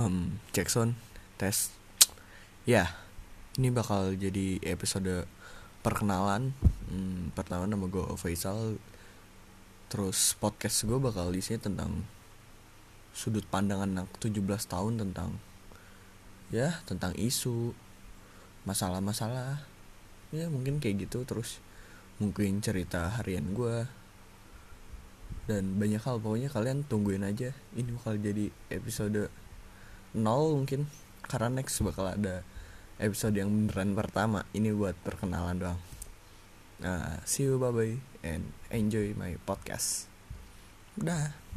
um, Jackson tes ya ini bakal jadi episode perkenalan. Hmm, pertama nama gue Faisal. Terus podcast gue bakal isinya tentang sudut pandangan anak 17 tahun tentang ya tentang isu masalah-masalah. Ya mungkin kayak gitu terus mungkin cerita harian gue dan banyak hal pokoknya kalian tungguin aja. Ini bakal jadi episode nol mungkin. Karena next bakal ada episode yang beneran pertama. Ini buat perkenalan doang. Nah see you bye bye and enjoy my podcast. Dah